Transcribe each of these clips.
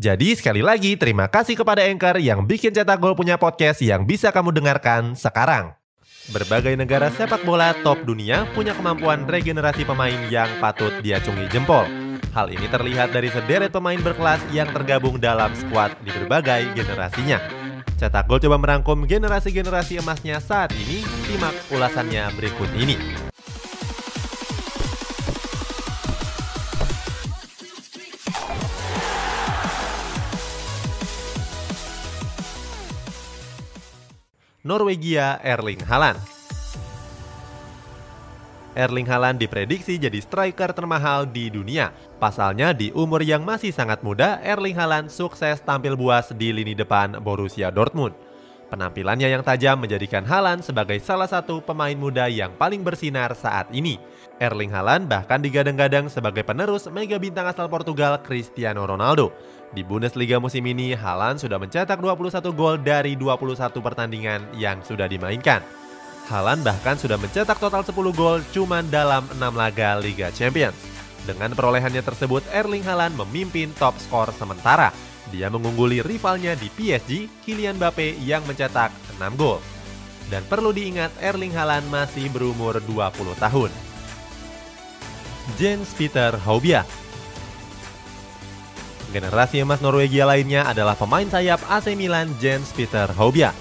Jadi sekali lagi terima kasih kepada Anchor yang bikin Cetak Gol punya podcast yang bisa kamu dengarkan sekarang. Berbagai negara sepak bola top dunia punya kemampuan regenerasi pemain yang patut diacungi jempol. Hal ini terlihat dari sederet pemain berkelas yang tergabung dalam skuad di berbagai generasinya. Cetak Gol coba merangkum generasi-generasi emasnya saat ini, simak ulasannya berikut ini. Norwegia Erling Haaland. Erling Haaland diprediksi jadi striker termahal di dunia. Pasalnya di umur yang masih sangat muda, Erling Haaland sukses tampil buas di lini depan Borussia Dortmund. Penampilannya yang tajam menjadikan Haaland sebagai salah satu pemain muda yang paling bersinar saat ini. Erling Haaland bahkan digadang-gadang sebagai penerus mega bintang asal Portugal Cristiano Ronaldo. Di Bundesliga musim ini, Haaland sudah mencetak 21 gol dari 21 pertandingan yang sudah dimainkan. Haaland bahkan sudah mencetak total 10 gol cuma dalam 6 laga Liga Champions. Dengan perolehannya tersebut, Erling Haaland memimpin top skor sementara dia mengungguli rivalnya di PSG, Kylian Mbappe yang mencetak 6 gol. Dan perlu diingat Erling Haaland masih berumur 20 tahun. Jens Peter Haubia Generasi emas Norwegia lainnya adalah pemain sayap AC Milan Jens Peter Haubia.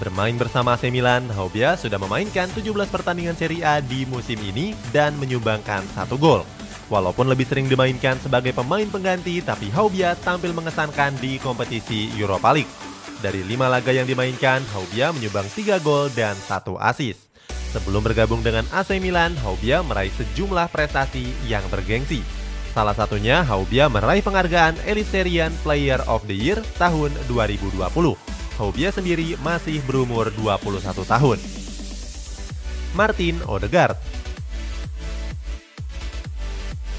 Bermain bersama AC Milan, Haubia sudah memainkan 17 pertandingan Serie A di musim ini dan menyumbangkan satu gol. Walaupun lebih sering dimainkan sebagai pemain pengganti, tapi Haubia tampil mengesankan di kompetisi Europa League. Dari lima laga yang dimainkan, Haubia menyumbang 3 gol dan satu assist. Sebelum bergabung dengan AC Milan, Haubia meraih sejumlah prestasi yang bergengsi. Salah satunya, Haubia meraih penghargaan Elitserien Player of the Year tahun 2020. Haubia sendiri masih berumur 21 tahun. Martin Odegaard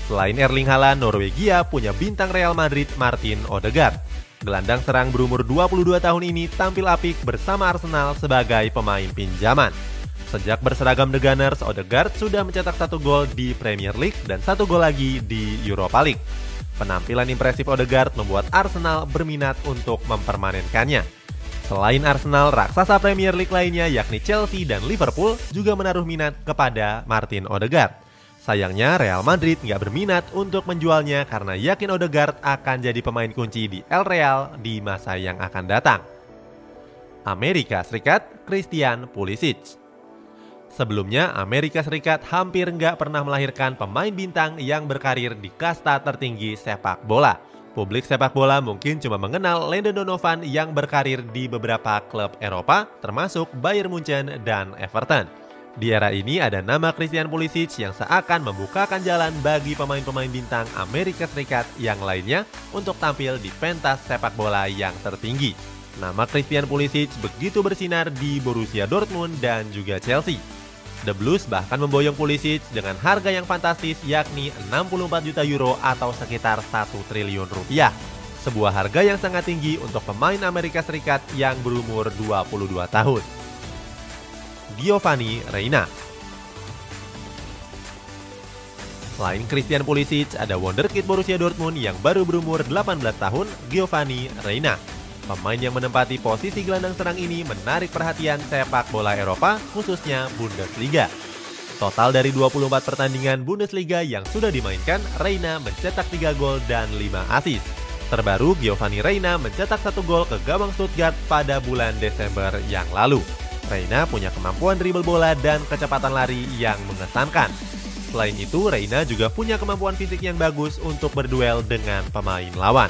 Selain Erling Haaland, Norwegia punya bintang Real Madrid Martin Odegaard. Gelandang serang berumur 22 tahun ini tampil apik bersama Arsenal sebagai pemain pinjaman. Sejak berseragam The Gunners, Odegaard sudah mencetak satu gol di Premier League dan satu gol lagi di Europa League. Penampilan impresif Odegaard membuat Arsenal berminat untuk mempermanenkannya. Selain Arsenal, raksasa Premier League lainnya yakni Chelsea dan Liverpool juga menaruh minat kepada Martin Odegaard. Sayangnya Real Madrid nggak berminat untuk menjualnya karena yakin Odegaard akan jadi pemain kunci di El Real di masa yang akan datang. Amerika Serikat, Christian Pulisic Sebelumnya, Amerika Serikat hampir nggak pernah melahirkan pemain bintang yang berkarir di kasta tertinggi sepak bola. Publik sepak bola mungkin cuma mengenal Landon Donovan yang berkarir di beberapa klub Eropa, termasuk Bayern Munchen dan Everton. Di era ini ada nama Christian Pulisic yang seakan membukakan jalan bagi pemain-pemain bintang Amerika Serikat yang lainnya untuk tampil di pentas sepak bola yang tertinggi. Nama Christian Pulisic begitu bersinar di Borussia Dortmund dan juga Chelsea. The Blues bahkan memboyong Pulisic dengan harga yang fantastis yakni 64 juta euro atau sekitar 1 triliun rupiah. Sebuah harga yang sangat tinggi untuk pemain Amerika Serikat yang berumur 22 tahun. Giovanni Reina. Selain Christian Pulisic, ada wonderkid Borussia Dortmund yang baru berumur 18 tahun, Giovanni Reina. Pemain yang menempati posisi gelandang serang ini menarik perhatian sepak bola Eropa, khususnya Bundesliga. Total dari 24 pertandingan Bundesliga yang sudah dimainkan, Reina mencetak 3 gol dan 5 assist. Terbaru, Giovanni Reina mencetak satu gol ke gawang Stuttgart pada bulan Desember yang lalu. Reina punya kemampuan dribble bola dan kecepatan lari yang mengesankan. Selain itu, Reina juga punya kemampuan fisik yang bagus untuk berduel dengan pemain lawan.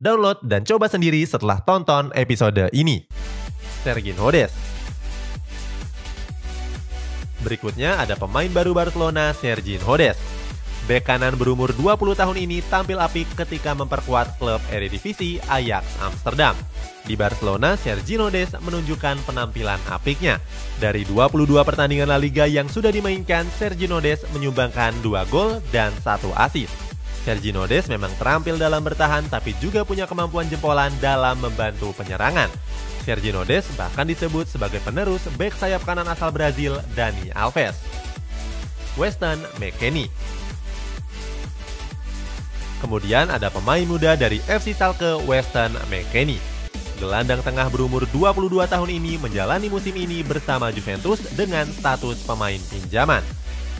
Download dan coba sendiri setelah tonton episode ini. Sergin Hodes Berikutnya ada pemain baru Barcelona, Sergin Hodes. Bek kanan berumur 20 tahun ini tampil apik ketika memperkuat klub Eredivisie Ajax Amsterdam. Di Barcelona, Sergio Des menunjukkan penampilan apiknya. Dari 22 pertandingan La Liga yang sudah dimainkan, Sergio Des menyumbangkan 2 gol dan 1 assist. Sergio Des memang terampil dalam bertahan tapi juga punya kemampuan jempolan dalam membantu penyerangan. Sergio Des bahkan disebut sebagai penerus bek sayap kanan asal Brazil, Dani Alves. Weston McKennie Kemudian ada pemain muda dari FC Schalke Weston McKennie. Gelandang tengah berumur 22 tahun ini menjalani musim ini bersama Juventus dengan status pemain pinjaman.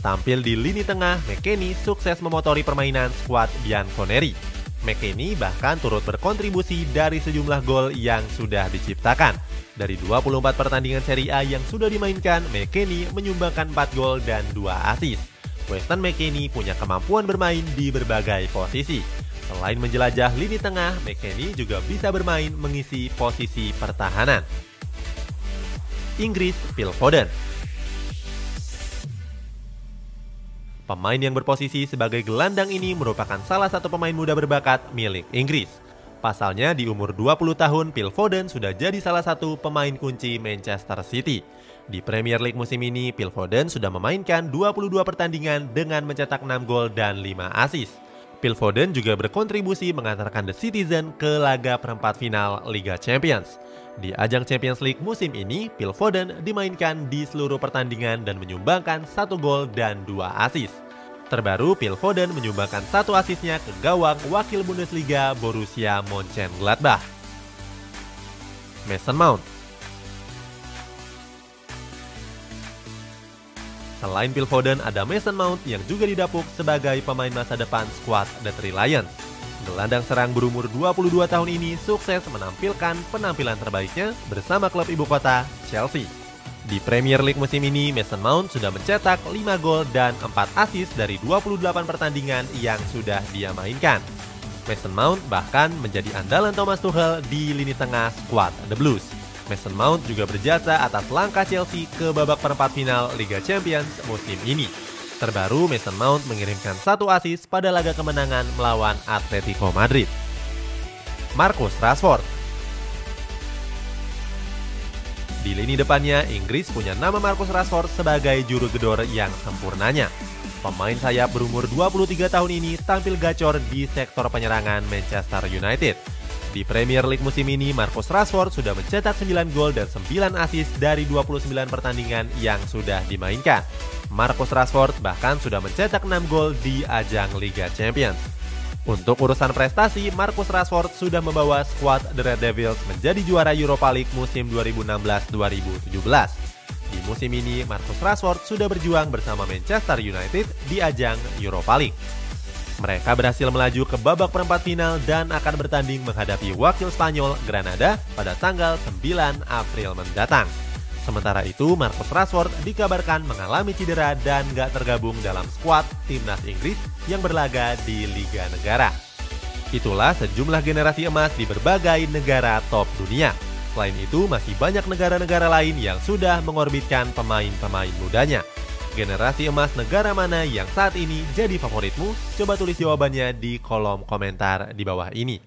Tampil di lini tengah, McKennie sukses memotori permainan skuad Bianconeri. McKennie bahkan turut berkontribusi dari sejumlah gol yang sudah diciptakan. Dari 24 pertandingan Serie A yang sudah dimainkan, McKennie menyumbangkan 4 gol dan 2 assist. Weston McKennie punya kemampuan bermain di berbagai posisi. Selain menjelajah lini tengah, McKennie juga bisa bermain mengisi posisi pertahanan. Inggris Phil Foden Pemain yang berposisi sebagai gelandang ini merupakan salah satu pemain muda berbakat milik Inggris. Pasalnya di umur 20 tahun, Phil Foden sudah jadi salah satu pemain kunci Manchester City. Di Premier League musim ini, Phil Foden sudah memainkan 22 pertandingan dengan mencetak 6 gol dan 5 assist. Phil Foden juga berkontribusi mengantarkan The Citizen ke laga perempat final Liga Champions. Di ajang Champions League musim ini, Phil Foden dimainkan di seluruh pertandingan dan menyumbangkan satu gol dan dua assist. Terbaru, Phil Foden menyumbangkan satu asisnya ke gawang wakil Bundesliga Borussia Mönchengladbach. Mason Mount Selain Phil Foden, ada Mason Mount yang juga didapuk sebagai pemain masa depan skuad The Three Lions. Gelandang serang berumur 22 tahun ini sukses menampilkan penampilan terbaiknya bersama klub ibu kota, Chelsea. Di Premier League musim ini, Mason Mount sudah mencetak 5 gol dan 4 assist dari 28 pertandingan yang sudah dia mainkan. Mason Mount bahkan menjadi andalan Thomas Tuchel di lini tengah skuad The Blues. Mason Mount juga berjasa atas langkah Chelsea ke babak perempat final Liga Champions musim ini. Terbaru, Mason Mount mengirimkan satu asis pada laga kemenangan melawan Atletico Madrid. Marcus Rashford Di lini depannya, Inggris punya nama Marcus Rashford sebagai juru gedor yang sempurnanya. Pemain sayap berumur 23 tahun ini tampil gacor di sektor penyerangan Manchester United. Di Premier League musim ini, Marcus Rashford sudah mencetak 9 gol dan 9 assist dari 29 pertandingan yang sudah dimainkan. Marcus Rashford bahkan sudah mencetak 6 gol di ajang Liga Champions. Untuk urusan prestasi, Marcus Rashford sudah membawa skuad The Red Devils menjadi juara Europa League musim 2016-2017. Di musim ini, Marcus Rashford sudah berjuang bersama Manchester United di ajang Europa League. Mereka berhasil melaju ke babak perempat final dan akan bertanding menghadapi wakil Spanyol Granada pada tanggal 9 April mendatang. Sementara itu, Marcus Rashford dikabarkan mengalami cedera dan gak tergabung dalam skuad timnas Inggris yang berlaga di Liga Negara. Itulah sejumlah generasi emas di berbagai negara top dunia. Selain itu, masih banyak negara-negara lain yang sudah mengorbitkan pemain-pemain mudanya. Generasi emas negara mana yang saat ini jadi favoritmu? Coba tulis jawabannya di kolom komentar di bawah ini.